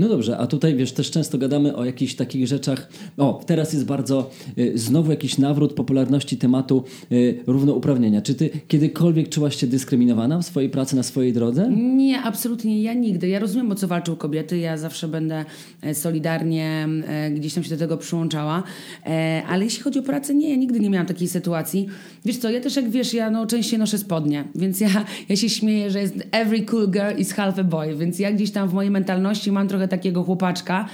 No dobrze, a tutaj wiesz, też często gadamy o jakichś takich rzeczach. O, teraz jest bardzo y, znowu jakiś nawrót popularności tematu y, równouprawnienia. Czy ty kiedykolwiek czułaś się dyskryminowana w swojej pracy, na swojej drodze? Nie, absolutnie. Ja nigdy. Ja rozumiem, o co walczą kobiety. Ja zawsze będę e, solidarnie e, gdzieś tam się do tego przyłączała. E, ale jeśli chodzi o pracę, nie, ja nigdy nie miałam takiej sytuacji. Wiesz co, ja też jak wiesz, ja no, częściej noszę spodnie, więc ja, ja się śmieję, że jest every cool girl is half a boy, więc ja gdzieś tam w mojej mentalności mam trochę takiego chłopaczka,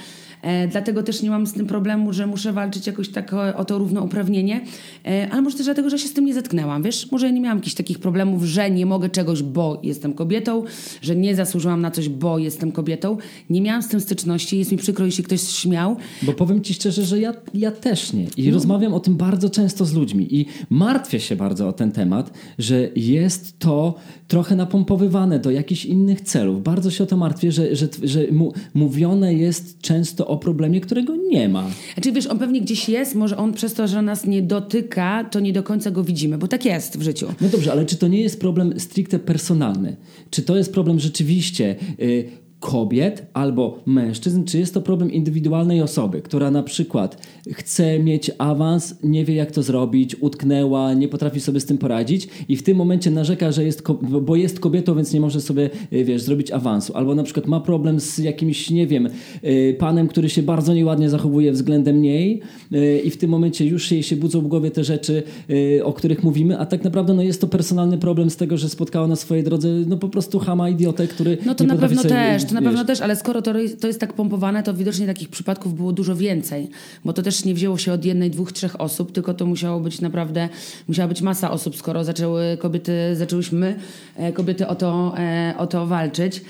dlatego też nie mam z tym problemu, że muszę walczyć jakoś tak o, o to równouprawnienie, e, ale może też dlatego, że się z tym nie zetknęłam, wiesz? Może ja nie miałam jakichś takich problemów, że nie mogę czegoś, bo jestem kobietą, że nie zasłużyłam na coś, bo jestem kobietą. Nie miałam z tym styczności, jest mi przykro, jeśli ktoś śmiał. Bo powiem Ci szczerze, że ja, ja też nie. I no. rozmawiam o tym bardzo często z ludźmi i martwię się bardzo o ten temat, że jest to trochę napompowywane do jakichś innych celów. Bardzo się o to martwię, że, że, że mówione jest często o problemie, którego nie ma. Znaczy wiesz, on pewnie gdzieś jest, może on przez to, że nas nie dotyka, to nie do końca go widzimy, bo tak jest w życiu. No dobrze, ale czy to nie jest problem stricte personalny? Czy to jest problem rzeczywiście... Yy, kobiet albo mężczyzn, czy jest to problem indywidualnej osoby, która na przykład chce mieć awans, nie wie jak to zrobić, utknęła, nie potrafi sobie z tym poradzić i w tym momencie narzeka, że jest, bo jest kobietą, więc nie może sobie, y, wiesz, zrobić awansu. Albo na przykład ma problem z jakimś, nie wiem, y, panem, który się bardzo nieładnie zachowuje względem niej y, i w tym momencie już jej się budzą w głowie te rzeczy, o których mówimy, a tak naprawdę no, jest to personalny problem z tego, że spotkała na swojej drodze no po prostu chama idiotę, który No to nie na pewno też, na pewno też, ale skoro to, to jest tak pompowane, to widocznie takich przypadków było dużo więcej, bo to też nie wzięło się od jednej, dwóch, trzech osób, tylko to musiało być naprawdę, musiała być masa osób, skoro zaczęły kobiety, zaczęłyśmy e, kobiety o to, e, o to walczyć.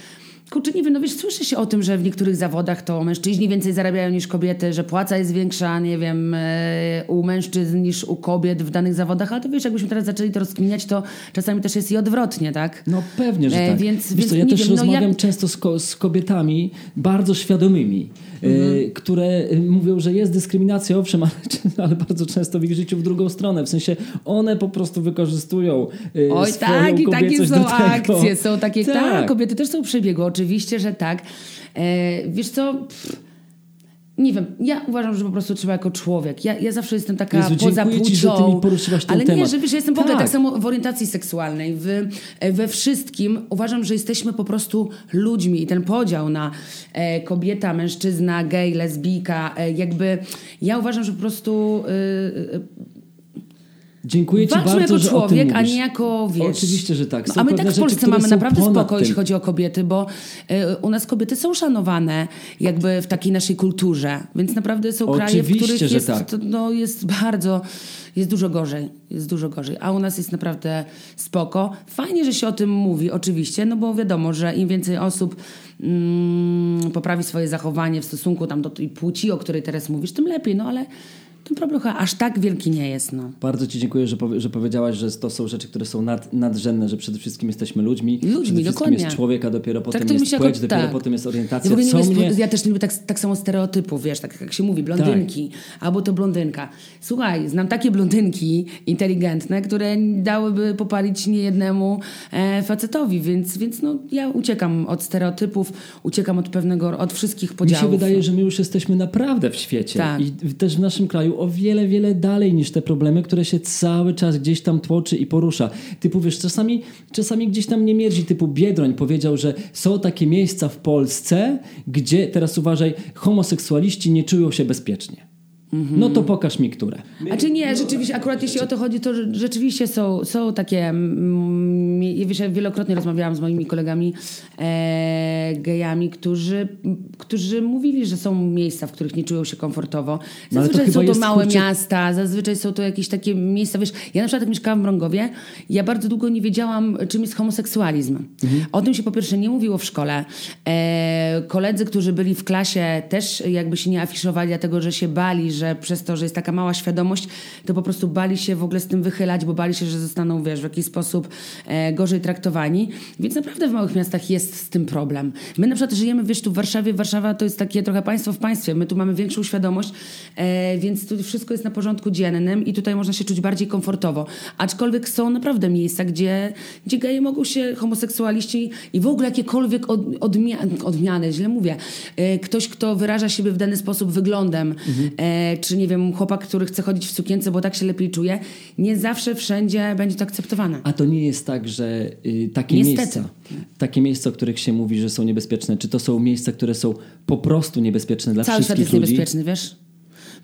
Kurczę, nie wiem, no wiesz, słyszy się o tym, że w niektórych zawodach to mężczyźni więcej zarabiają niż kobiety, że płaca jest większa, nie wiem, e, u mężczyzn niż u kobiet w danych zawodach, ale to wiesz, jakbyśmy teraz zaczęli to rozkminiać, to czasami też jest i odwrotnie, tak? No pewnie, że tak. Więc, wiesz więc co, ja też wiem, no rozmawiam no, często z, ko z kobietami bardzo świadomymi, mhm. które mówią, że jest dyskryminacja, owszem, ale, ale, bardzo często w ich życiu w drugą stronę. W sensie one po prostu wykorzystują Oj, swoją tak, i takie są akcje, są takie, tak. tak, kobiety też są przebiegu, oczywiście, że tak. E, wiesz co... Pff, nie wiem, ja uważam, że po prostu trzeba jako człowiek. Ja, ja zawsze jestem taka Jezu, poza płcią. Ci, że ty mi poruszyłaś ten ale temat. nie, że, wiesz, jestem w ogóle tak. tak samo w orientacji seksualnej. W, we wszystkim uważam, że jesteśmy po prostu ludźmi i ten podział na e, kobieta, mężczyzna, gej, lesbijka, e, jakby ja uważam, że po prostu e, Dziękuję Ci bardzo, jako że człowiek, a nie jako wiesz. Oczywiście, że tak. No, a my tak w Polsce mamy naprawdę spoko, jeśli chodzi o kobiety, bo y, u nas kobiety są szanowane jakby w takiej naszej kulturze. Więc naprawdę są Oczywiście, kraje, w których jest, tak. no, jest bardzo, jest dużo gorzej. Jest dużo gorzej. A u nas jest naprawdę spoko. Fajnie, że się o tym mówi, oczywiście, no bo wiadomo, że im więcej osób mm, poprawi swoje zachowanie w stosunku tam do tej płci, o której teraz mówisz, tym lepiej. No ale ten problem chyba aż tak wielki nie jest. No. Bardzo Ci dziękuję, że, powie, że powiedziałaś, że to są rzeczy, które są nad, nadrzędne, że przede wszystkim jesteśmy ludźmi. Ludźmi, przede wszystkim dokładnie. jest człowiek, a dopiero potem tak, jest płeć, dopiero tak. potem jest orientacja. Ja, nie mnie... ja też nie lubię tak, tak samo stereotypów, wiesz, tak jak się mówi, blondynki, tak. albo to blondynka. Słuchaj, znam takie blondynki inteligentne, które dałyby popalić niejednemu e, facetowi, więc, więc no, ja uciekam od stereotypów, uciekam od pewnego, od wszystkich podziałów. Mi się wydaje, że my już jesteśmy naprawdę w świecie tak. i też w naszym kraju o wiele, wiele dalej niż te problemy, które się cały czas gdzieś tam tłoczy i porusza. Typu, wiesz, czasami, czasami gdzieś tam nie mierdzi, typu Biedroń powiedział, że są takie miejsca w Polsce, gdzie, teraz uważaj, homoseksualiści nie czują się bezpiecznie. No to pokaż mi, które. A czy nie, rzeczywiście, akurat jeśli o to chodzi, to rzeczywiście są, są takie. Mm, wiesz, ja wielokrotnie rozmawiałam z moimi kolegami e, gejami, którzy, którzy mówili, że są miejsca, w których nie czują się komfortowo. No, zazwyczaj no to są to małe kurczę... miasta, zazwyczaj są to jakieś takie miejsca. Wiesz, ja na przykład jak mieszkałam w Mrągowie, ja bardzo długo nie wiedziałam, czym jest homoseksualizm. Mhm. O tym się po pierwsze nie mówiło w szkole. E, koledzy, którzy byli w klasie, też jakby się nie afiszowali, dlatego że się bali, że przez to, że jest taka mała świadomość, to po prostu bali się w ogóle z tym wychylać, bo bali się, że zostaną, wiesz, w jakiś sposób e, gorzej traktowani. Więc naprawdę w małych miastach jest z tym problem. My na przykład żyjemy, wiesz, tu w Warszawie. Warszawa to jest takie trochę państwo w państwie. My tu mamy większą świadomość, e, więc tu wszystko jest na porządku dziennym i tutaj można się czuć bardziej komfortowo. Aczkolwiek są naprawdę miejsca, gdzie, gdzie geje mogą się, homoseksualiści i w ogóle jakiekolwiek od, odmia odmiany, źle mówię, e, ktoś, kto wyraża siebie w dany sposób wyglądem, mhm. e, czy nie wiem, chłopak, który chce chodzić w sukience, bo tak się lepiej czuje, nie zawsze wszędzie będzie to akceptowane. A to nie jest tak, że y, takie Niestety. miejsca, takie miejsca, o których się mówi, że są niebezpieczne, czy to są miejsca, które są po prostu niebezpieczne dla Cały wszystkich ludzi? Cały świat jest niebezpieczny, wiesz?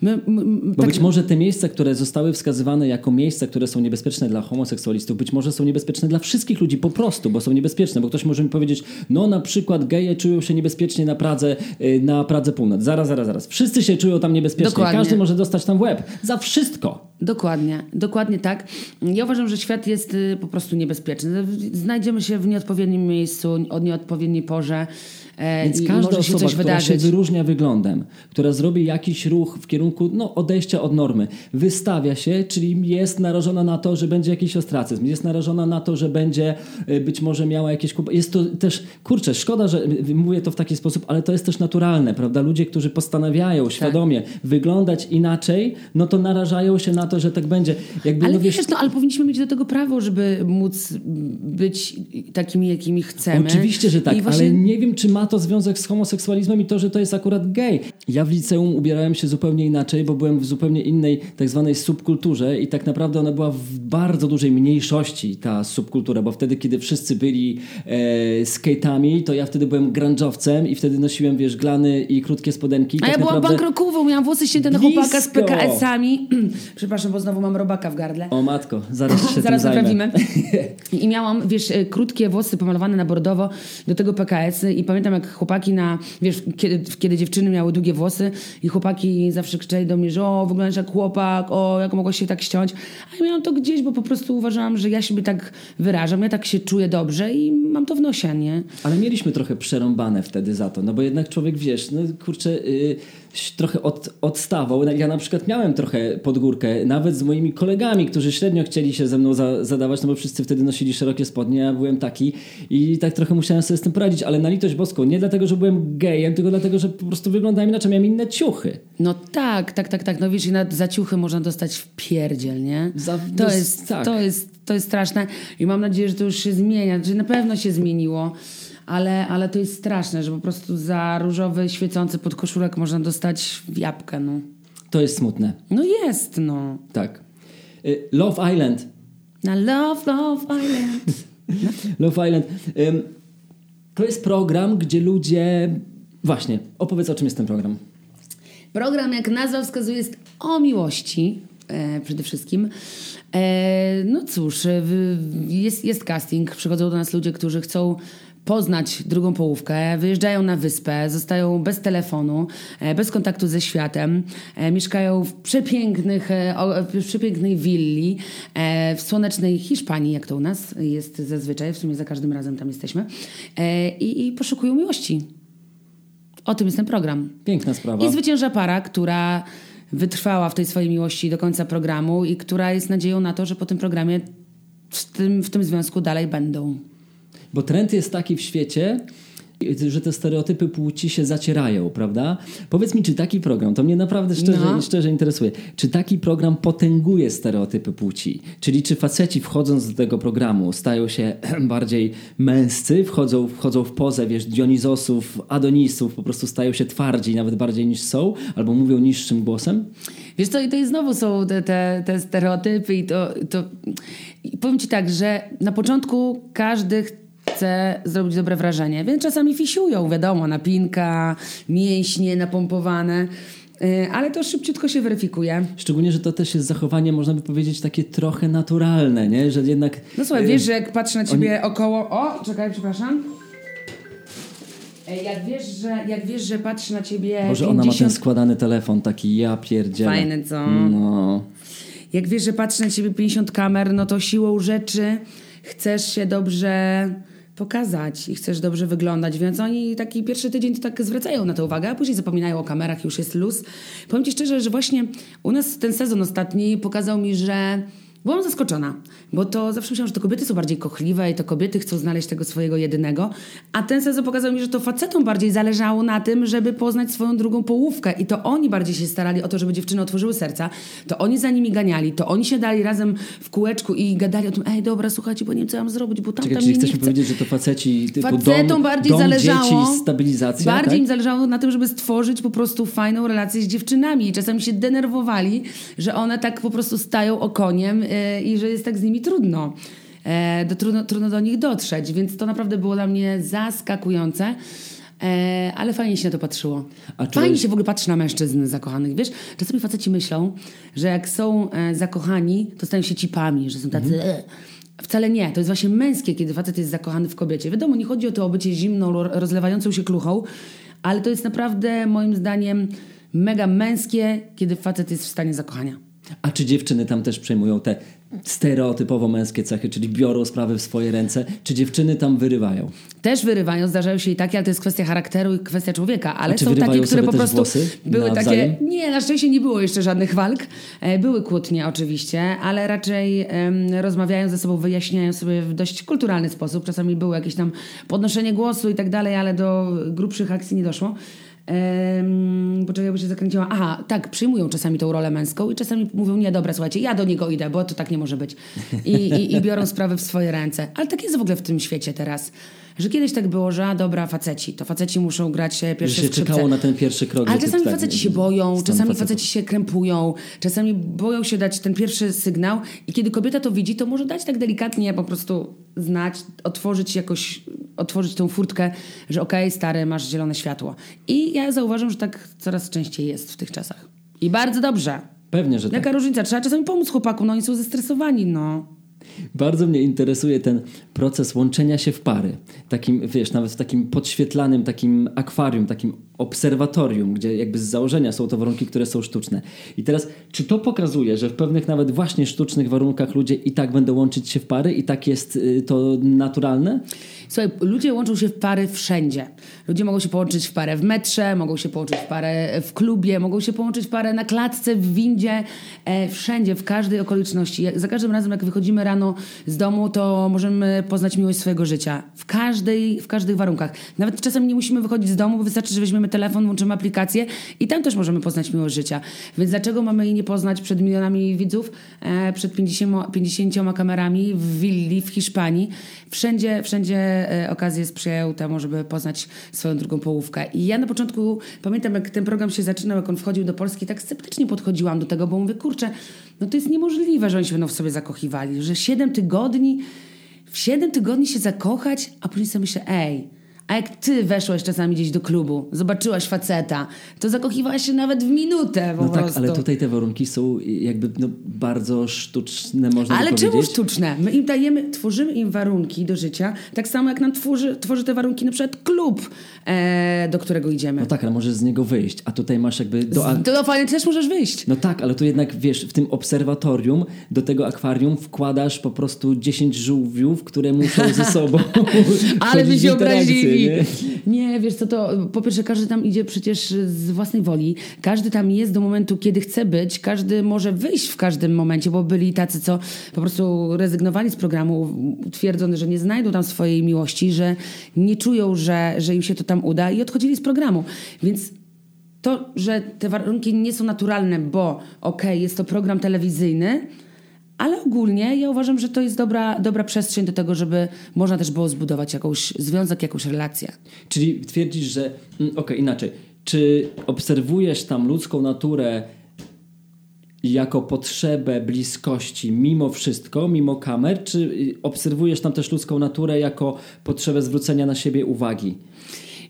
My, my, Bo tak... być może te miejsca, które zostały wskazywane jako miejsca, które są niebezpieczne dla homoseksualistów, być może są niebezpieczne dla wszystkich ludzi po prostu, bo są niebezpieczne. Bo ktoś może mi powiedzieć, no na przykład geje czują się niebezpiecznie na Pradze, y, na Pradze Północ. Zaraz, zaraz, zaraz. Wszyscy się czują tam niebezpiecznie. Dokładnie. Każdy może dostać tam w łeb. Za wszystko. Dokładnie, dokładnie tak. Ja uważam, że świat jest y, po prostu niebezpieczny. Znajdziemy się w nieodpowiednim miejscu, o nieodpowiedniej porze. E, Więc każda osoba, która wydarzyć. się wyróżnia wyglądem, która zrobi jakiś ruch w kierunku no, odejścia od normy, wystawia się, czyli jest narażona na to, że będzie jakiś ostracyzm, jest narażona na to, że będzie e, być może miała jakieś... Jest to też, kurczę, szkoda, że mówię to w taki sposób, ale to jest też naturalne, prawda? Ludzie, którzy postanawiają tak. świadomie tak. wyglądać inaczej, no to narażają się na to, że tak będzie. Jakby, ale no, wiesz, no, ale powinniśmy mieć do tego prawo, żeby móc być takimi, jakimi chcemy. Oczywiście, że tak, właśnie... ale nie wiem, czy ma to związek z homoseksualizmem i to, że to jest akurat gay. Ja w liceum ubierałem się zupełnie inaczej, bo byłem w zupełnie innej tak zwanej subkulturze i tak naprawdę ona była w bardzo dużej mniejszości, ta subkultura, bo wtedy, kiedy wszyscy byli e, skate'ami, to ja wtedy byłem grunge'owcem i wtedy nosiłem, wiesz, glany i krótkie spodenki. A tak ja byłam bankrokową, miałam włosy ścięte na chłopaka z PKS-ami. Przepraszam, bo znowu mam robaka w gardle. O matko, zaraz się Zaraz naprawimy. I miałam, wiesz, e, krótkie włosy pomalowane na bordowo do tego PKS i pamiętam, jak chłopaki na, wiesz, kiedy, kiedy dziewczyny miały długie włosy i chłopaki zawsze krzyczeli do mnie, że o, wyglądasz jak chłopak, o, jak mogłaś się tak ściąć. A ja miałam to gdzieś, bo po prostu uważałam, że ja siebie tak wyrażam, ja tak się czuję dobrze i mam to w nosie, nie? Ale mieliśmy trochę przerąbane wtedy za to, no bo jednak człowiek, wiesz, no kurczę... Yy trochę od, odstawał. Ja na przykład miałem trochę podgórkę, nawet z moimi kolegami, którzy średnio chcieli się ze mną za, zadawać, no bo wszyscy wtedy nosili szerokie spodnie, ja byłem taki i tak trochę musiałem sobie z tym poradzić, ale na litość boską, nie dlatego, że byłem gejem, tylko dlatego, że po prostu wyglądałem inaczej, miałem inne ciuchy. No tak, tak, tak, tak. No wiesz, i za ciuchy można dostać w pierdziel, nie? Za, to, no, jest, tak. to, jest, to jest straszne i mam nadzieję, że to już się zmienia, że na pewno się zmieniło ale, ale to jest straszne, że po prostu za różowy, świecący podkoszulek można dostać jabłkę, no. To jest smutne. No jest, no. Tak. Y, Love Island. Na Love, Love Island. Love Island. To jest program, gdzie ludzie... Właśnie, opowiedz o czym jest ten program. Program, jak nazwa wskazuje, jest o miłości e, przede wszystkim. E, no cóż, jest, jest casting, przychodzą do nas ludzie, którzy chcą poznać drugą połówkę, wyjeżdżają na wyspę, zostają bez telefonu, e, bez kontaktu ze światem, e, mieszkają w przepięknych, e, w przepięknej willi w słonecznej Hiszpanii, jak to u nas jest zazwyczaj, w sumie za każdym razem tam jesteśmy, i, i poszukują miłości. O tym jest ten program. Piękna sprawa. I zwycięża para, która wytrwała w tej swojej miłości do końca programu i która jest nadzieją na to, że po tym programie w tym, w tym związku dalej będą. Bo trend jest taki w świecie, że te stereotypy płci się zacierają, prawda? Powiedz mi, czy taki program, to mnie naprawdę szczerze, no. szczerze interesuje, czy taki program potęguje stereotypy płci? Czyli czy faceci wchodząc do tego programu stają się bardziej męscy, wchodzą, wchodzą w pozę, wiesz, Dionizosów, Adonisów, po prostu stają się twardzi, nawet bardziej niż są, albo mówią niższym głosem? Wiesz to i to i znowu są te, te, te stereotypy i to, to... I powiem ci tak, że na początku każdy chce zrobić dobre wrażenie, więc czasami fisiują, wiadomo, napinka, mięśnie napompowane. Y, ale to szybciutko się weryfikuje. Szczególnie, że to też jest zachowanie, można by powiedzieć, takie trochę naturalne, nie? Że jednak... No słuchaj, wiesz, że jak patrzę na ciebie oni... około... O, czekaj, przepraszam. Jak wiesz, że, jak wiesz, że patrzę na ciebie. Może 50... ona ma ten składany telefon, taki ja pierdzielę. Fajny, co? No. Jak wiesz, że patrzę na ciebie 50 kamer, no to siłą rzeczy chcesz się dobrze pokazać i chcesz dobrze wyglądać, więc oni taki pierwszy tydzień to tak zwracają na to uwagę, a później zapominają o kamerach, już jest luz. Powiem Ci szczerze, że właśnie u nas ten sezon ostatni pokazał mi, że Byłam zaskoczona, bo to zawsze myślałam, że to kobiety są bardziej kochliwe i to kobiety chcą znaleźć tego swojego jedynego, a ten sezon pokazał mi, że to facetom bardziej zależało na tym, żeby poznać swoją drugą połówkę i to oni bardziej się starali o to, żeby dziewczyny otworzyły serca, to oni za nimi ganiali, to oni się dali razem w kółeczku i gadali o tym, ej dobra, słuchajcie, bo nie wiem co mam zrobić, bo tam, Czekaj, tam czyli chcesz nie mi powiedzieć, że to faceci typu Facetom dom, bardziej dom, zależało. dzieci, stabilizacja, Bardziej tak? im zależało na tym, żeby stworzyć po prostu fajną relację z dziewczynami. I czasami się denerwowali, że one tak po prostu stają okoniem i że jest tak z nimi trudno. E, do, trudno, trudno do nich dotrzeć, więc to naprawdę było dla mnie zaskakujące. E, ale fajnie się na to patrzyło. A Fajnie się w ogóle patrzy na mężczyzn zakochanych. Wiesz, czasami faceci myślą, że jak są e, zakochani, to stają się cipami, że są tacy... E, Wcale nie. To jest właśnie męskie, kiedy facet jest zakochany w kobiecie. Wiadomo, nie chodzi o to o bycie zimną, ro- rozlewającą się kluchą, ale to jest naprawdę, moim zdaniem, mega męskie, kiedy facet jest w stanie zakochania. A czy dziewczyny tam też przejmują te stereotypowo męskie cechy, czyli biorą sprawy w swoje ręce? Czy dziewczyny tam wyrywają? Też wyrywają, zdarzają się i takie, ale to jest kwestia charakteru i kwestia człowieka. Ale są takie, które po prostu były nawzajem? takie. Nie, na szczęście nie było jeszcze żadnych walk. E, Były kłótnie oczywiście, ale raczej em, rozmawiają ze sobą, wyjaśniają sobie w dość kulturalny sposób. Czasami było jakieś tam podnoszenie głosu i tak dalej, ale do grubszych akcji nie doszło. Um, poczekaj, bo się zakręciła. Aha, tak, przyjmują czasami tą rolę męską i czasami mówią, nie, dobra, słuchajcie, ja do niego idę, bo to tak nie może być. I, i, i biorą sprawy w swoje ręce. Ale tak jest w ogóle w tym świecie teraz. Że kiedyś tak było, że a, dobra, faceci, to faceci muszą grać e, Że pierwsze się skrzypce. czekało na ten pierwszy krok. Ale że ty czasami tak, faceci się boją, czasami facetów. faceci się krępują, czasami boją się dać ten pierwszy sygnał i kiedy kobieta to widzi, to może dać tak delikatnie po prostu znać, otworzyć jakoś, otworzyć tą furtkę, że okej, stary, masz zielone światło. I ja zauważam, że tak coraz częściej jest w tych czasach. I bardzo dobrze. Pewnie, że tak. Jaka różnica? Trzeba czasami pomóc chłopaku, no oni są zestresowani, no. Bardzo mnie interesuje ten proces łączenia się w pary. Takim, wiesz, nawet w takim podświetlanym, takim akwarium, takim obserwatorium, gdzie jakby z założenia są to warunki, które są sztuczne. I teraz, czy to pokazuje, że w pewnych nawet właśnie sztucznych warunkach ludzie i tak będą łączyć się w pary i tak jest y, to naturalne? Słuchaj, ludzie łączą się w pary wszędzie. Ludzie mogą się połączyć w parę w metrze, mogą się połączyć w parę w klubie, mogą się połączyć w parę na klatce, w windzie, e, wszędzie, w każdej okoliczności. Za każdym razem, jak wychodzimy rano z domu, to możemy poznać miłość swojego życia. W, każdej, w każdych warunkach. Nawet czasem nie musimy wychodzić z domu, bo wystarczy, że weźmiemy telefon, włączymy aplikację i tam też możemy poznać miłość życia. Więc dlaczego mamy jej nie poznać przed milionami widzów, e, przed 50, 50 kamerami w willi w Hiszpanii? Wszędzie, wszędzie e, okazje sprzyjają temu, żeby poznać swoją drugą połówkę. I ja na początku pamiętam, jak ten program się zaczynał, jak on wchodził do Polski, tak sceptycznie podchodziłam do tego, bo mówię, kurczę, no to jest niemożliwe, że oni się będą w sobie zakochiwali, że 7 tygodni, w 7 tygodni się zakochać, a później sobie myślę, ej, a jak ty weszłaś czasami gdzieś do klubu, zobaczyłaś faceta, to zakochiwałaś się nawet w minutę po No tak, prostu. ale tutaj te warunki są jakby no, bardzo sztuczne, można Ale czemu sztuczne? My im dajemy, tworzymy im warunki do życia, tak samo jak nam tworzy, tworzy te warunki na przykład klub, e, do którego idziemy. No tak, ale możesz z niego wyjść, a tutaj masz jakby... Do, a, To do fajnie też możesz wyjść. No tak, ale tu jednak wiesz, w tym obserwatorium do tego akwarium wkładasz po prostu 10 żółwiów, które muszą ze sobą. Ale by się obrazili. Nie? Nie? wiesz co, to po pierwsze każdy tam idzie przecież z własnej woli. Każdy tam jest do momentu, kiedy chce być. Każdy może wyjść w każdym momencie, bo byli tacy, co po prostu rezygnowali z programu, twierdząc, że nie znajdą tam swojej miłości, że nie czują, że, że im się to tam uda i odchodzili z programu. Więc to, że te warunki nie są naturalne, bo okej, jest to program telewizyjny, ale ogólnie ja uważam, że to jest dobra, dobra przestrzeń do tego, żeby można też było zbudować jakąś związek, jakąś relację. Czyli twierdzisz, że. mm, Okej, inaczej. Czy obserwujesz tam ludzką naturę jako potrzebę bliskości mimo wszystko, mimo kamer, czy y, obserwujesz tam też ludzką naturę jako potrzebę zwrócenia na siebie uwagi?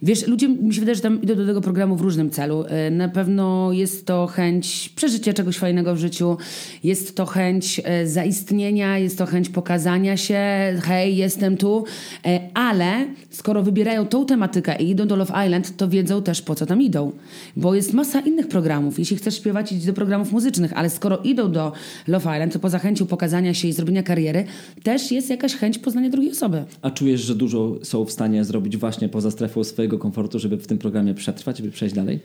Wiesz, ludzie mi się wydaje, że tam idą do tego programu w różnym celu. E, na pewno jest to chęć przeżycia czegoś fajnego w życiu, jest to chęć e, zaistnienia, jest to chęć pokazania się, hej, jestem tu, e, ale skoro wybierają tą tematykę i idą do Love Island, to wiedzą też po co tam idą. Bo jest masa innych programów. Jeśli chcesz śpiewać, idź do programów muzycznych, ale skoro idą do Love Island, to poza chęcią pokazania się i zrobienia kariery, też jest jakaś chęć poznania drugiej osoby. A czujesz, że dużo są w stanie zrobić właśnie poza strefą swojego komfortu, żeby w tym programie przetrwać, żeby przejść dalej?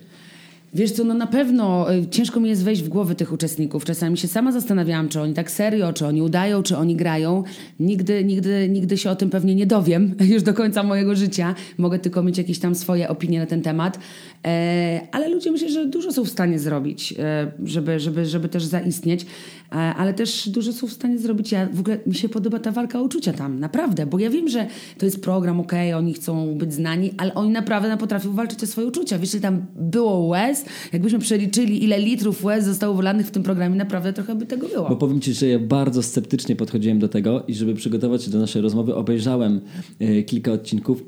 Wiesz co, no na pewno y, ciężko mi jest wejść w głowy tych uczestników. Czasami się sama zastanawiałam, czy oni tak serio, czy oni udają, czy oni grają. Nigdy, nigdy, nigdy się o tym pewnie nie dowiem już do końca mojego życia. Mogę tylko mieć jakieś tam swoje opinie na ten temat. E, ale ludzie myślę, że dużo są w stanie zrobić, e, żeby, żeby, żeby też zaistnieć. E, ale też dużo są w stanie zrobić. Ja w ogóle mi się podoba ta walka uczucia tam, naprawdę, bo ja wiem, że to jest program, okej, okay, oni chcą być znani, ale oni naprawdę potrafią walczyć o swoje uczucia. Wiesz, tam było łez, jakbyśmy przeliczyli, ile litrów łez zostało wylanych w tym programie, naprawdę trochę by tego było. Bo powiem Ci, że ja bardzo sceptycznie podchodziłem do tego i żeby przygotować się do naszej rozmowy, obejrzałem y, kilka odcinków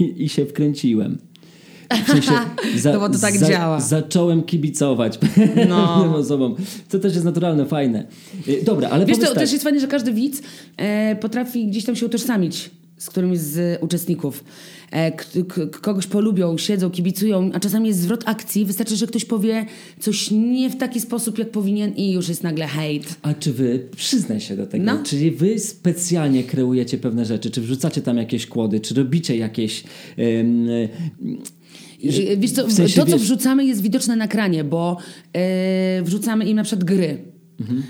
i, i się wkręciłem. W sensie za, no bo to tak za, działa. Zacząłem kibicować no. osobom. To też jest naturalne, fajne. Y, dobra, ale Wiesz, to tak. też jest fajne, że każdy widz e, potrafi gdzieś tam się utożsamić z którymś z uczestników. E, kogoś polubią, siedzą, kibicują, a czasami jest zwrot akcji. Wystarczy, że ktoś powie coś nie w taki sposób, jak powinien i już jest nagle hejt. A czy wy, przyznaj się do tego, no. czyli wy specjalnie kreujecie pewne rzeczy, czy wrzucacie tam jakieś kłody, czy robicie jakieś... Um, Wiesz co, w sensie, to, co wiesz... wrzucamy, jest widoczne na ekranie, bo yy, wrzucamy im na przykład gry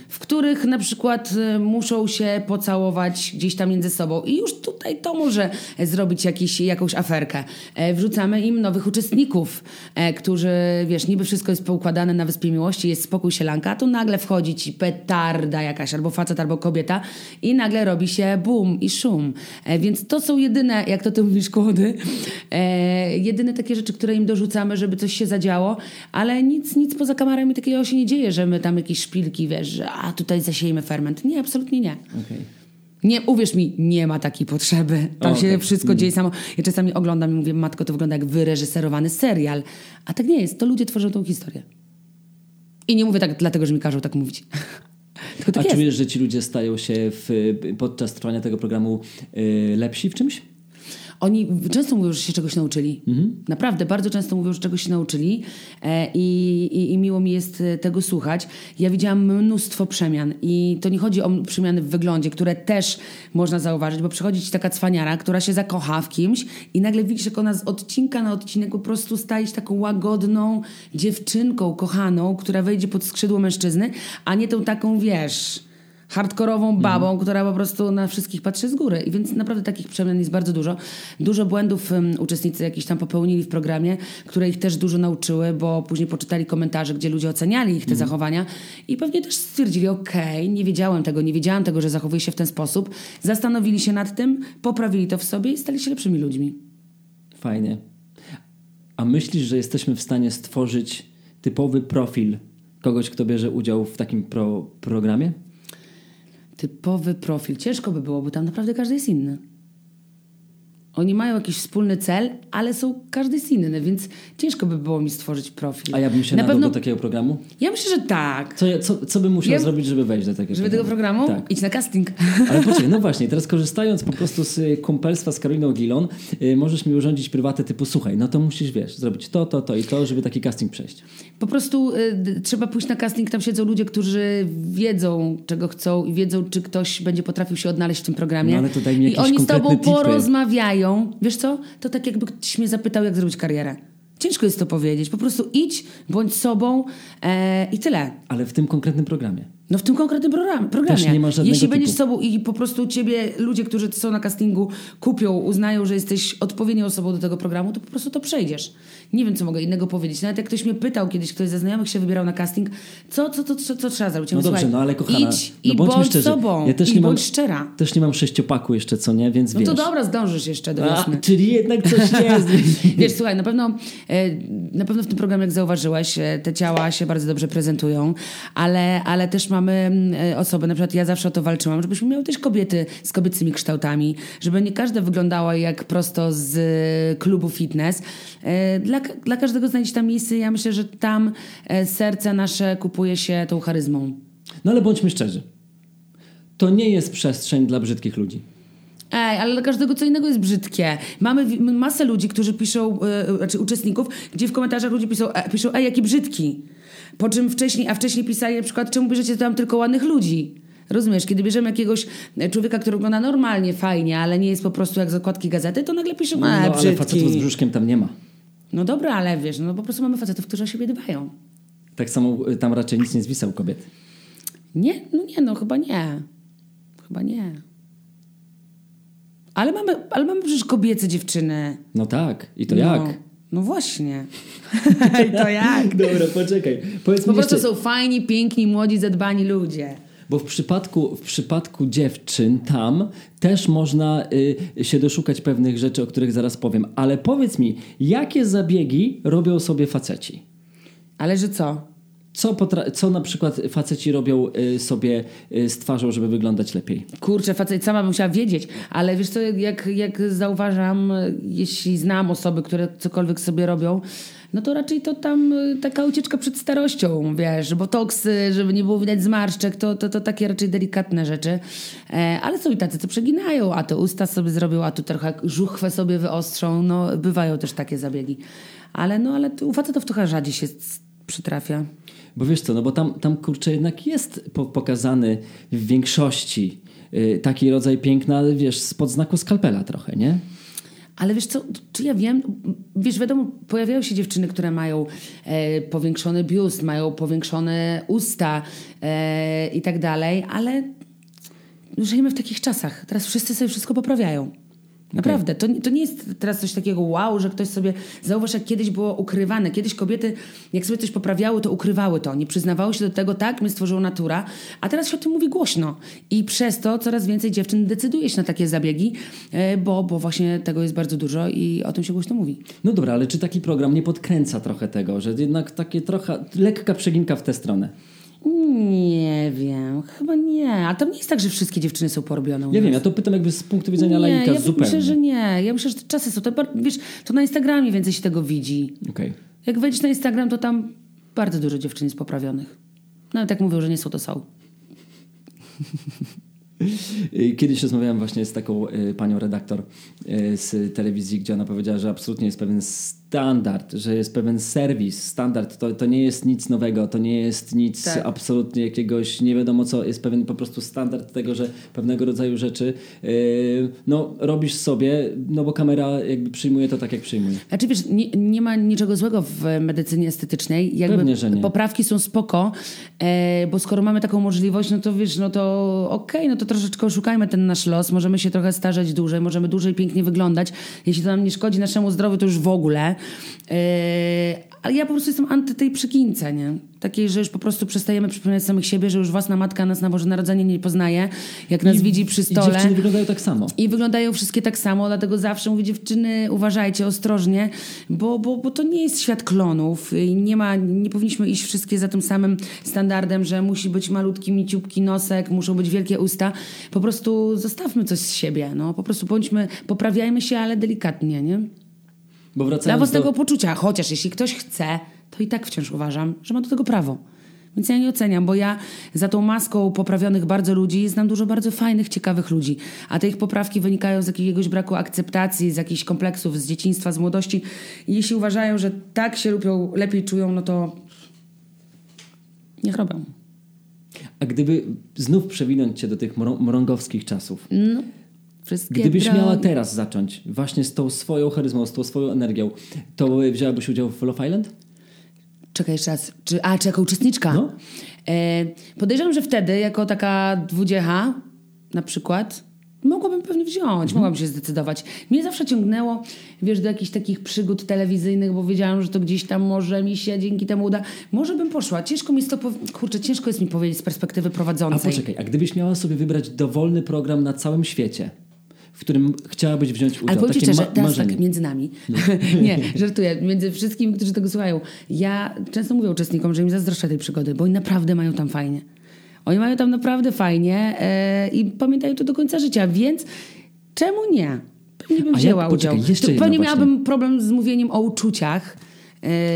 w których na przykład y, muszą się pocałować gdzieś tam między sobą. I już tutaj to może zrobić jakiś, jakąś aferkę. E, wrzucamy im nowych uczestników, e, którzy, wiesz, niby wszystko jest poukładane na Wyspie Miłości, jest spokój sielanka, a tu nagle wchodzi ci petarda jakaś, albo facet, albo kobieta i nagle robi się boom i szum. E, więc to są jedyne, jak to ty mówisz, kłody, jedyne takie rzeczy, które im dorzucamy, żeby coś się zadziało, ale nic, nic poza kamerami takiego się nie dzieje, że my tam jakieś szpilki, wiesz, wiesz, że a tutaj zasiejmy ferment. Nie, absolutnie nie. Okay. Nie, uwierz mi, nie ma takiej potrzeby. Tam okay. się wszystko mm. dzieje samo. Ja czasami oglądam i mówię, matko, to wygląda jak wyreżyserowany serial. A tak nie jest. To ludzie tworzą tą historię. I nie mówię tak dlatego, że mi każą tak mówić. Tylko tak A jest. czujesz, że ci ludzie stają się w, podczas trwania tego programu y, lepsi w czymś? Oni często mówią, że się czegoś nauczyli. Mhm. Naprawdę, bardzo często mówią, że czegoś się nauczyli e, i, i, i, miło mi jest e, tego słuchać. Ja widziałam mnóstwo przemian i to nie chodzi o przemiany w wyglądzie, które też można zauważyć, bo przychodzi ci taka cwaniara, która się zakocha w kimś i nagle widzisz, jak ona z odcinka na odcinek po prostu staje się taką łagodną dziewczynką kochaną, która wejdzie pod skrzydło mężczyzny, a nie tą taką, wiesz hardkorową mhm. babą, mhm. która po prostu na wszystkich patrzy z góry. I więc naprawdę takich przemian jest bardzo dużo. Dużo błędów um, uczestnicy jakiś tam popełnili w programie, które ich też dużo nauczyły, bo później poczytali komentarze, gdzie ludzie oceniali ich te mhm. zachowania i pewnie też stwierdzili, okej, okay, nie wiedziałem tego, nie wiedziałam tego, że zachowuje się w ten sposób. Zastanowili się nad tym, poprawili to w sobie i stali się lepszymi ludźmi. Fajnie. A myślisz, że jesteśmy w stanie stworzyć typowy profil kogoś, kto bierze udział w takim pro programie? Typowy profil. Ciężko by było, bo tam naprawdę każdy jest inny. Oni mają jakiś wspólny cel, ale są każdy jest inny, więc ciężko by było mi stworzyć profil. A ja bym się Na pewno... do takiego programu? Ja myślę, że tak. Co, co, co bym musiał ja... zrobić, żeby wejść do takiego żeby programu? tego programu? Tak. Idź na casting. Ale poczekaj, no właśnie, teraz korzystając po prostu z y, kumpelstwa z Karoliną Gilon, yy, możesz mi urządzić prywatę typu, słuchaj, no to musisz, wiesz, zrobić to, to, to i to, żeby taki casting przejść. Po prostu y, trzeba pójść na casting, tam siedzą ludzie, którzy wiedzą, czego chcą i wiedzą, czy ktoś będzie potrafił się odnaleźć w tym programie. No ale to daj mi I oni z tobą tipy. porozmawiają. Wiesz co? To tak jakbyś mnie zapytał, jak zrobić karierę. Ciężko jest to powiedzieć. Po prostu idź, bądź sobą e, i tyle. Ale w tym konkretnym programie. No w tym konkretnym programie. Też nie ma żadnego Jeśli będziesz typu. sobą i po prostu ciebie ludzie, którzy są na castingu, kupią, uznają, że jesteś odpowiednią osobą do tego programu, to po prostu to przejdziesz. Nie wiem, co mogę innego powiedzieć. Nawet jak ktoś mnie pytał kiedyś, ktoś ze znajomych się wybierał na casting, co, co, co, co, co trzeba zrobić? Ja no dobrze, no ale kochana, idź no i bądź szczerzy. sobą. Ja też i nie bądź mam, szczera. Też nie mam sześciopaku jeszcze, co nie, więc No wiesz. to dobra, zdążysz jeszcze do wiosny. A, czyli jednak coś jest. wiesz, słuchaj, na pewno, e, na pewno w tym programie, jak zauważyłeś, e, te ciała się bardzo dobrze prezentują, ale, ale też mam mamy mm, e, osoby, na przykład ja zawsze o to walczyłam, żebyśmy miały też kobiety z kobiecymi kształtami, żeby nie każda wyglądała jak prosto z e, klubu fitness. E, Dla, dla każdego znajdzie tam miejsce. Ja myślę, że tam serce nasze kupuje się tą charyzmą. No ale bądźmy szczerzy. To nie jest przestrzeń dla brzydkich ludzi. Ej, ale dla każdego co innego jest brzydkie. Mamy masę ludzi, którzy piszą, e, znaczy uczestników, gdzie w komentarzach ludzie piszą, e, piszą ej, jaki brzydki. Po czym wcześniej, a wcześniej pisali na przykład, czemu bierzecie tam tylko ładnych ludzi? Rozumiesz, kiedy bierzemy jakiegoś e, człowieka, który wygląda normalnie, fajnie, ale nie jest po prostu jak z okładki gazety, to nagle piszą, No, e, ale facetów z brzuszkiem tam nie ma. No dobra, ale wiesz, no po prostu mamy facetów, którzy o siebie dbają. Tak samo y, tam raczej nic nie zwisa u kobiet. Nie? No nie, no chyba nie. Chyba nie. Ale mamy, ale mamy przecież kobiece dziewczyny. No tak. I to no, jak? No właśnie. I to jak? Dobra, poczekaj. Powiedz Po prostu jeszcze, są fajni, piękni, młodzi, zadbani ludzie. bo w przypadku, w przypadku dziewczyn tam też można y, się doszukać pewnych rzeczy, o których zaraz powiem. Ale powiedz mi, jakie zabiegi robią sobie faceci? Ale że co? Co, co na przykład faceci robią y, sobie y, z twarzą, żeby wyglądać lepiej? Kurczę, facet sama bym musiała wiedzieć, ale wiesz co, jak, jak zauważam, jeśli znam osoby, które cokolwiek sobie robią, no to raczej to tam y, taka ucieczka przed starością, wiesz, botoksy, żeby nie było widać zmarszczek, to, to, to takie raczej delikatne rzeczy. E, ale są i tacy, co przeginają, a to usta sobie zrobią, a tu trochę żuchwę sobie wyostrzą, no bywają też takie zabiegi. Ale no, ale u facetów trochę rzadziej się przytrafia. Bo wiesz co, no bo tam, tam kurczę jednak jest po- pokazany w większości y, taki rodzaj piękna, ale wiesz, spod znaku skalpela trochę, nie? Ale wiesz co, czy ja wiem, wiesz, wiadomo, pojawiają się dziewczyny, które mają e, powiększony biust, mają powiększone usta e, i tak dalej, ale żyjemy w takich czasach. Teraz wszyscy sobie wszystko poprawiają. Naprawdę, to, to nie jest teraz coś takiego wow, że ktoś sobie... Zauważ, jak kiedyś było ukrywane. Kiedyś kobiety, jak sobie coś poprawiały, to ukrywały to. Nie przyznawały się do tego, tak, mnie stworzyła natura. A teraz się o tym mówi głośno. I przez to coraz więcej dziewczyn decyduje się na takie zabiegi, e, bo, bo właśnie tego jest bardzo dużo i o tym się głośno mówi. No dobra, ale czy taki program nie podkręca trochę tego, że jednak takie trochę lekka przeginka w tę stronę? Nie wiem, chyba nie. A tam nie jest tak, że wszystkie dziewczyny są porobione Ja wiem, ja to pytam jakby z punktu widzenia nie, laika ja zupełnie. myślę, że nie. Ja myślę, że te czasy są. To, wiesz, to na Instagramie więcej się tego widzi. Okej. Jak wejdziesz na Instagram, to tam bardzo dużo dziewczyn jest poprawionych. Nawet jak mówią, że nie są, to są. Y, Kiedyś rozmawiałem właśnie z taką y, panią redaktor y, z telewizji, gdzie ona powiedziała, że absolutnie jest pewien standard, że jest pewien serwis, standard. To, to nie jest nic nowego, to nie jest nic Tak. absolutnie jakiegoś nie wiadomo co. Jest pewien po prostu standard tego, że pewnego rodzaju rzeczy y, no, robisz sobie, no bo kamera jakby przyjmuje to tak, jak przyjmuje. Znaczy wiesz, nie, nie ma niczego złego w medycynie estetycznej. Jakby Pewnie, że nie. Poprawki są spoko, e, bo skoro mamy taką możliwość, no to wiesz, no to okej, no to troszeczkę oszukajmy ten nasz los. Możemy się trochę starzeć dłużej, możemy dłużej pięknie wyglądać. Jeśli to nam nie szkodzi naszemu zdrowiu, to już w ogóle. E, ale ja po prostu jestem anty tej przykince, nie? Takiej, że już po prostu przestajemy przypominać samych siebie, że już własna matka nas na Boże Narodzenie nie poznaje, jak nas widzi przy I stole. dziewczyny wyglądają tak samo. I wyglądają wszystkie tak samo, dlatego zawsze mówię dziewczyny, uważajcie ostrożnie, bo, bo, bo to nie jest świat klonów. I Nie, ma, nie powinniśmy iść wszystkie za tym samym standardem, że musi być malutki, miciupki nosek, muszą być wielkie usta. Po prostu zostawmy coś z siebie, no. Po prostu bądźmy, poprawiajmy się, ale delikatnie, nie? Bo Dla wracając własnego do... poczucia, chociaż jeśli ktoś chce, to i tak wciąż uważam, że ma do tego prawo. Więc ja nie oceniam, bo ja za tą maską poprawionych bardzo ludzi znam dużo bardzo fajnych, ciekawych ludzi. A te ich poprawki wynikają z jakiegoś braku akceptacji, z jakichś kompleksów z dzieciństwa, z młodości. I jeśli uważają, że tak się lubią, lepiej czują, no to niech robią. A gdyby znów przewinąć cię do tych mrą- mrągowskich czasów, No, wszystkie Gdybyś drogi- miała teraz zacząć właśnie z tą swoją charyzmą, z tą swoją energią, to wzięłabyś udział w Love Island? Czekaj jeszcze raz. Czy, a, czy jako uczestniczka? No. E, podejrzewam, że wtedy, jako taka dwudziecha na przykład, mogłabym pewnie wziąć, mogłabym się zdecydować. Mnie zawsze ciągnęło, wiesz, do jakichś takich przygód telewizyjnych, bo wiedziałam, że to gdzieś tam może mi się dzięki temu uda. Może bym poszła. Ciężko mi jest to... Kurczę, ciężko jest mi powiedzieć z perspektywy A prowadzącej. poczekaj, a gdybyś miała sobie wybrać dowolny program na całym świecie, w którym chciałabyś wziąć udział, Ale powiem szczerze, ma- teraz tak, między nami. nie, żartuję. Między wszystkimi, którzy tego słuchają. Ja często mówię uczestnikom, że im zazdroszczę tej przygody, bo oni naprawdę mają tam fajnie. Oni mają tam naprawdę fajnie e, i pamiętają to do końca życia, więc czemu nie? Pewnie bym A ja- wzięła poczekaj, udział. jeszcze Pewnie właśnie. miałabym problem z mówieniem o uczuciach.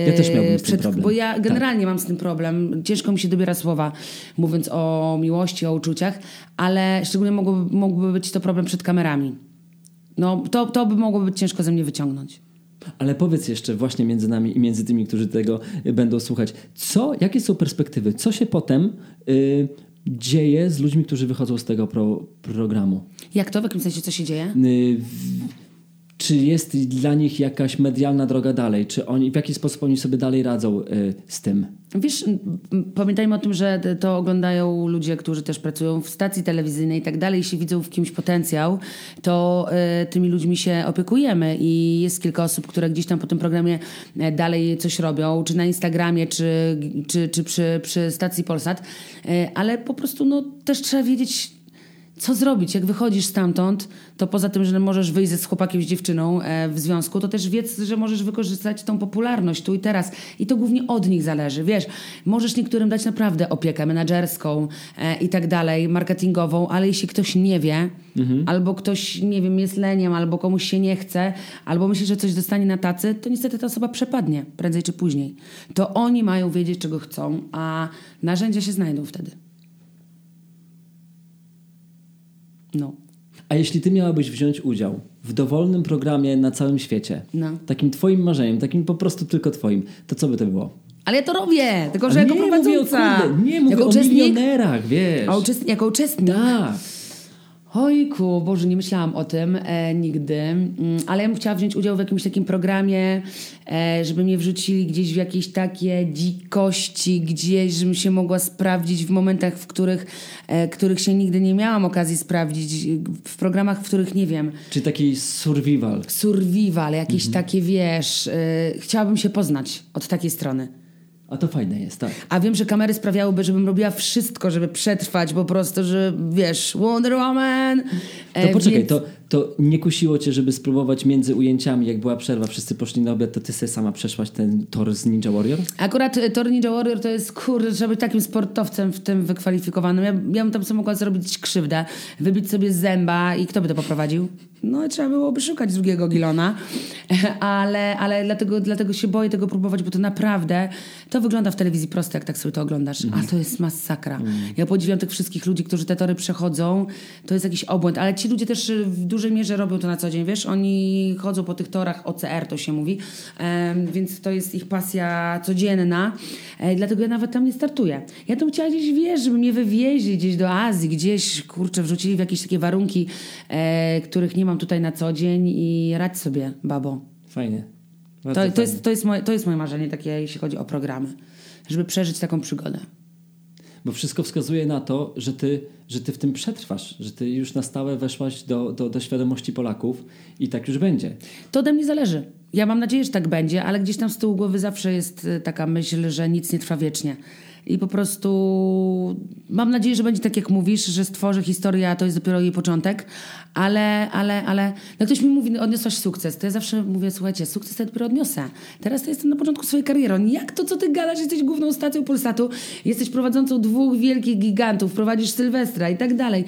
Ja też miałbym tym problem. Bo ja Tak. generalnie mam z tym problem. Ciężko mi się dobiera słowa, mówiąc o miłości, o uczuciach, ale szczególnie mogłoby, mógłby być to problem przed kamerami. No, to, to by mogło być ciężko ze mnie wyciągnąć. Ale powiedz jeszcze właśnie między nami i między tymi, którzy tego y, będą słuchać, co, jakie są perspektywy? Co się potem y, dzieje z ludźmi, którzy wychodzą z tego pro, programu? Jak to? W jakim sensie co się dzieje? Y, w, czy jest dla nich jakaś medialna droga dalej? Czy oni, w jaki sposób oni sobie dalej radzą y, z tym? Wiesz, pamiętajmy o tym, że to oglądają ludzie, którzy też pracują w stacji telewizyjnej i tak dalej. Jeśli widzą w kimś potencjał, to e, tymi ludźmi się opiekujemy i jest kilka osób, które gdzieś tam po tym programie e, dalej coś robią, czy na Instagramie, czy, czy, czy przy, przy stacji Polsat, E, ale po prostu no, też trzeba wiedzieć, co zrobić? Jak wychodzisz stamtąd, to poza tym, że możesz wyjść ze z chłopakiem, z dziewczyną e, w związku, to też wiedz, że możesz wykorzystać tą popularność tu i teraz. I to głównie od nich zależy. Wiesz, możesz niektórym dać naprawdę opiekę menedżerską e, i tak dalej, marketingową, ale jeśli ktoś nie wie, albo ktoś, nie wiem, jest leniem, albo komuś się nie chce, albo myśli, że coś dostanie na tacy, to niestety ta osoba przepadnie, prędzej czy później. To oni mają wiedzieć, czego chcą, a narzędzia się znajdą wtedy. No. A jeśli ty miałabyś wziąć udział w dowolnym programie na całym świecie, No. takim twoim marzeniem, takim po prostu tylko twoim, to co by to było? Ale ja to robię, tylko że A jako nie, mówię o, prowadząca. kurde, nie, mówię jako o uczestnik. milionerach, wiesz. A uczest, jako uczestnik. Tak. Ojku, Boże, nie myślałam o tym e, nigdy, mm, ale ja bym chciała wziąć udział w jakimś takim programie, e, żeby mnie wrzucili gdzieś w jakieś takie dzikości, gdzieś, żebym się mogła sprawdzić w momentach, w których, e, których się nigdy nie miałam okazji sprawdzić, w programach, w których nie wiem, Czy taki survival. survival, jakieś Mhm. takie, wiesz, e, chciałabym się poznać od takiej strony. A to fajne jest, tak. A wiem, że kamery sprawiałyby, żebym robiła wszystko, żeby przetrwać, po prostu, że wiesz, Wonder Woman. To e, poczekaj, więc- to, to nie kusiło cię, żeby spróbować między ujęciami, jak była przerwa, wszyscy poszli na obiad, to ty sobie sama przeszłaś ten tor z Ninja Warrior? Akurat e, Tor Ninja Warrior to jest, kurde, trzeba być takim sportowcem w tym wykwalifikowanym. Ja, ja bym tam sobie mogła zrobić krzywdę, wybić sobie zęba i kto by to poprowadził? No trzeba byłoby szukać drugiego Gilona, ale, ale dlatego, dlatego się boję tego próbować, bo to naprawdę, to wygląda w telewizji prosto, jak tak sobie to oglądasz, a to jest masakra. Ja podziwiam tych wszystkich ludzi, którzy te tory przechodzą, to jest jakiś obłęd, ale ci ludzie też w dużej mierze robią to na co dzień, wiesz, oni chodzą po tych torach, OCR to się mówi, więc to jest ich pasja codzienna, e, dlatego ja nawet tam nie startuję. Ja to chciała gdzieś, wiesz, żeby mnie wywieźli gdzieś do Azji, gdzieś, kurczę, wrzucili w jakieś takie warunki, e, których nie mam tutaj na co dzień i radź sobie, babo. Fajnie. To, to, fajnie. jest, to, jest moje, to jest moje marzenie takie, jeśli chodzi o programy, żeby przeżyć taką przygodę. Bo wszystko wskazuje na to, że ty, że ty w tym przetrwasz, że ty już na stałe weszłaś do, do, do świadomości Polaków i tak już będzie. To ode mnie zależy. Ja mam nadzieję, że tak będzie, ale gdzieś tam z tyłu głowy zawsze jest y, taka myśl, że nic nie trwa wiecznie. I po prostu mam nadzieję, że będzie tak, jak mówisz, że stworzę historię, a to jest dopiero jej początek. Ale, ale, ale, no ktoś mi mówi, odniosłaś sukces. To ja zawsze mówię, słuchajcie, sukces ja dopiero odniosę. Teraz to jestem na początku swojej kariery. Oni, Jak to, co ty gadasz? Jesteś główną stacją Polsatu, jesteś prowadzącą dwóch wielkich gigantów, prowadzisz Sylwestra i tak dalej.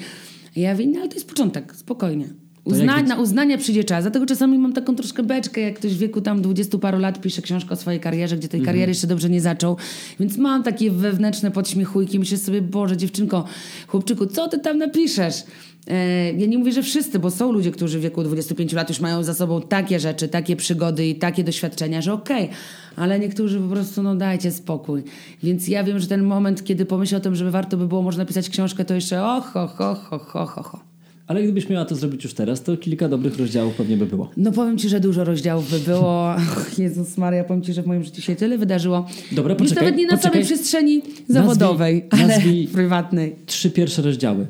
Ja no ale to jest początek, spokojnie. Uzna, na uznania przyjdzie czas. Dlatego czasami mam taką troszkę beczkę, jak ktoś w wieku tam dwudziestu paru lat pisze książkę o swojej karierze, gdzie tej Mhm. kariery jeszcze dobrze nie zaczął. Więc mam takie wewnętrzne podśmiechujki. Myślę sobie, Boże, dziewczynko, chłopczyku, co ty tam napiszesz? E, ja nie mówię, że wszyscy, bo są ludzie, którzy w wieku 25 lat już mają za sobą takie rzeczy, takie przygody i takie doświadczenia, że okej, ale niektórzy po prostu, no dajcie spokój. Więc ja wiem, że ten moment, kiedy pomyślę o tym, żeby warto by było może napisać książkę, to jeszcze och, och, och, och, och, och. Ale gdybyś miała to zrobić już teraz, to kilka dobrych rozdziałów pewnie by było. No powiem Ci, że dużo rozdziałów by było. Jezus Maria, powiem Ci, że w moim życiu się tyle wydarzyło. Dobra, Już poczekaj, nawet nie na poczekaj. samej przestrzeni zawodowej, ale nazwij- prywatnej. Trzy pierwsze rozdziały.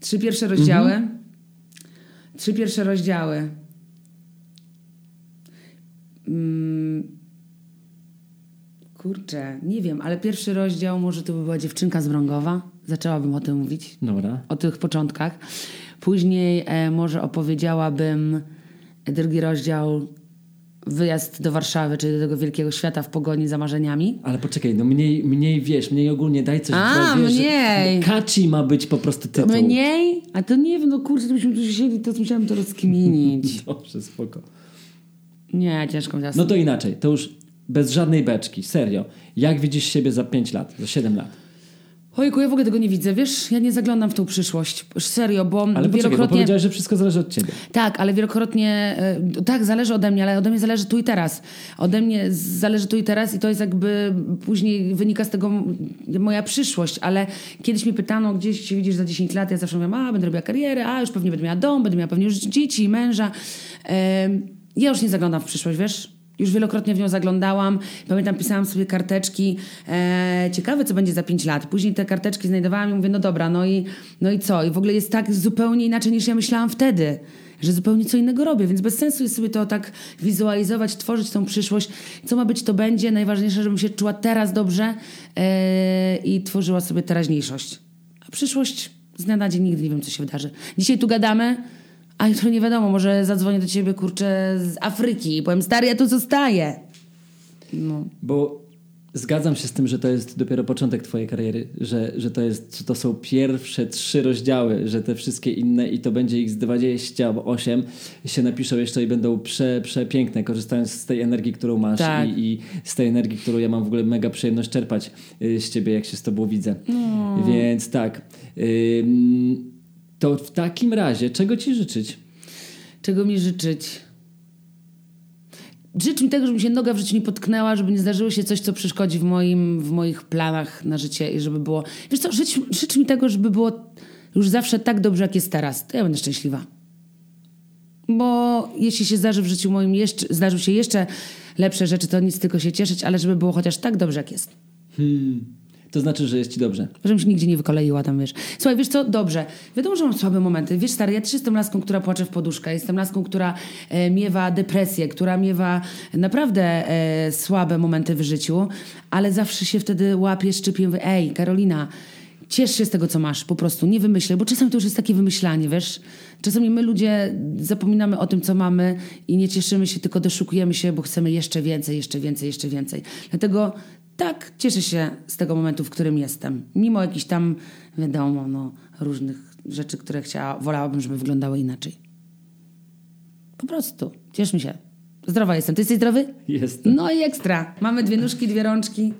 Trzy pierwsze rozdziały. Mhm. Trzy pierwsze rozdziały. Mm. Kurczę, nie wiem, ale pierwszy rozdział może to by była dziewczynka z Brągowa. Zaczęłabym o tym mówić. Dobra. o tych początkach. Później e, może opowiedziałabym drugi rozdział wyjazd do Warszawy, czy do tego wielkiego świata w pogoni za marzeniami. Ale poczekaj, no mniej, mniej wiesz, mniej ogólnie daj coś. A, wiesz, mniej. Kaci ma być po prostu tytuł. Mniej? A to nie wiem, no kurczę, gdybyśmy tu siedzieli, to musiałam to rozkminić. Dobrze, spoko. Nie, ciężko mi teraz. No to inaczej, to już bez żadnej beczki, serio. Jak widzisz siebie za 5 lat, za 7 lat? Ojku, ja w ogóle tego nie widzę, wiesz? Ja nie zaglądam w tą przyszłość. Serio, bo Ale poczekaj, bo wielokrotnie... powiedziałeś, że wszystko zależy od ciebie. Tak, ale wielokrotnie, e, tak, zależy ode mnie, ale ode mnie zależy tu i teraz. Ode mnie zależy tu i teraz i to jest jakby, później wynika z tego moja przyszłość, ale kiedyś mi pytano, gdzieś się widzisz za 10 lat, ja zawsze mówiłam, a będę robiła karierę, a już pewnie będę miała dom, będę miała pewnie już dzieci, męża. Ja już nie zaglądam w przyszłość, wiesz? Już wielokrotnie w nią zaglądałam. Pamiętam, pisałam sobie karteczki. E, ciekawe, co będzie za 5 lat. Później te karteczki znajdowałam i mówię, no dobra, no i, no i co? I w ogóle jest tak zupełnie inaczej niż ja myślałam wtedy. Że zupełnie co innego robię, więc bez sensu jest sobie to tak wizualizować, tworzyć tą przyszłość. Co ma być, to będzie. Najważniejsze, żebym się czuła teraz dobrze e, i tworzyła sobie teraźniejszość. A przyszłość z dnia na dzień nigdy nie wiem, co się wydarzy. Dzisiaj tu gadamy, a jutro nie wiadomo, może zadzwonię do ciebie, kurczę, z Afryki i powiem, stary, ja tu zostaję. No. Bo zgadzam się z tym, że to jest dopiero początek twojej kariery, że, że to, jest, to są pierwsze trzy rozdziały, że te wszystkie inne i to będzie ich z 28 się napiszą jeszcze i będą prze, przepiękne, korzystając z tej energii, którą masz Tak. i, i z tej energii, którą ja mam w ogóle mega przyjemność czerpać y, z ciebie, jak się z tobą widzę. Więc tak. Ym, to w takim razie, czego ci życzyć? Czego mi życzyć? Życz mi tego, żeby mi się noga w życiu nie potknęła, żeby nie zdarzyło się coś, co przeszkodzi w, moim, w moich planach na życie i żeby było... Wiesz co, życz, życz mi tego, żeby było już zawsze tak dobrze, jak jest teraz. To ja będę szczęśliwa. Bo jeśli się zdarzy w życiu moim jeszcze, zdarzą się jeszcze lepsze rzeczy, to nic tylko się cieszyć, ale żeby było chociaż tak dobrze, jak jest. Hmm. To znaczy, że jest ci dobrze. Żebym się nigdzie nie wykoleiła tam, wiesz. Słuchaj, wiesz co, dobrze. Wiadomo, że mam słabe momenty. Wiesz, stary, ja też jestem laską, która płacze w poduszkę. Jestem laską, która e, miewa depresję, która miewa naprawdę e, słabe momenty w życiu, ale zawsze się wtedy łapię, szczypię, mówię, ej, Karolina, ciesz się z tego, co masz, po prostu, nie wymyślę, bo czasami to już jest takie wymyślanie, wiesz. Czasami my ludzie zapominamy o tym, co mamy i nie cieszymy się, tylko doszukujemy się, bo chcemy jeszcze więcej, jeszcze więcej, jeszcze więcej. Dlatego tak, cieszę się z tego momentu, w którym jestem. Mimo jakichś tam, wiadomo, no, różnych rzeczy, które chciała, wolałabym, żeby wyglądały inaczej. Po prostu. Cieszmy się. Zdrowa jestem. Ty jesteś zdrowy? Jestem. No i ekstra. Mamy dwie nóżki, dwie rączki.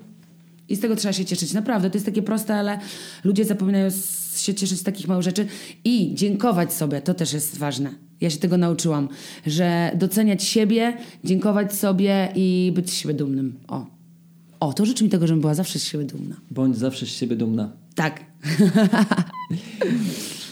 I z tego trzeba się cieszyć. Naprawdę, to jest takie proste, ale ludzie zapominają się cieszyć z takich małych rzeczy. I dziękować sobie, to też jest ważne. Ja się tego nauczyłam, że doceniać siebie, dziękować sobie i być z siebie dumnym. O. O, to życzę mi tego, żebym była zawsze z siebie dumna. Bądź zawsze z siebie dumna. Tak.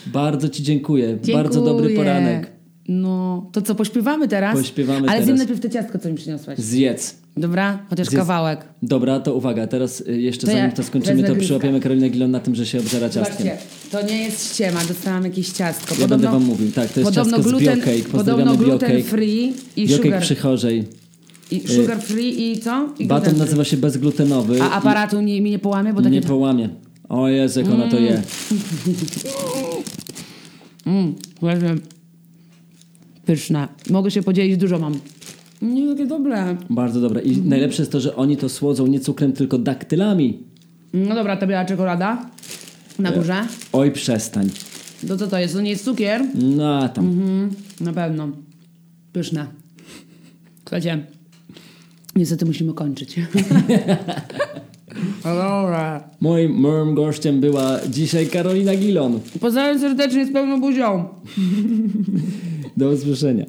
Bardzo Ci dziękuję. Bardzo dobry Dziękuję. poranek. No, to co, pośpiewamy teraz? Pośpiewamy Ale teraz. zjem najpierw te ciastko, co mi przyniosłeś. Zjedz. Dobra? Chociaż Zjedz. kawałek. Dobra, to uwaga, teraz y, jeszcze To ja zanim to skończymy, to przyłapiemy Karolinę Gilon na tym, że się obżera ciastkiem. Zobaczcie, to nie jest ściema, dostałam jakieś ciastko. Ja będę wam mówił, tak, to jest podobno ciastko z gluten, Biocake. Podobno Pozdrawiamy gluten Biocake. free i Biokek sugar, przy chorzej. I sugar free i co? I Baton gluten nazywa się bezglutenowy. A aparatu nie, mi nie połamie, bo takie... Nie połamie. O Jezu, jak ona to je. Mm, właśnie. Pyszne. Mogę się podzielić, dużo mam. Nie, takie dobre. Bardzo dobre. I Mhm. najlepsze jest to, że oni to słodzą nie cukrem, tylko daktylami. No dobra, ta biała czekolada na górze. Oj, przestań. To co to jest? To nie jest cukier? No a tam. Mhm, na pewno. Pyszne. Słuchajcie, niestety musimy kończyć. No Dobra. Moim moim gościem była dzisiaj Karolina Gilon. Pozdrawiam serdecznie z pełną buzią. Do usłyszenia.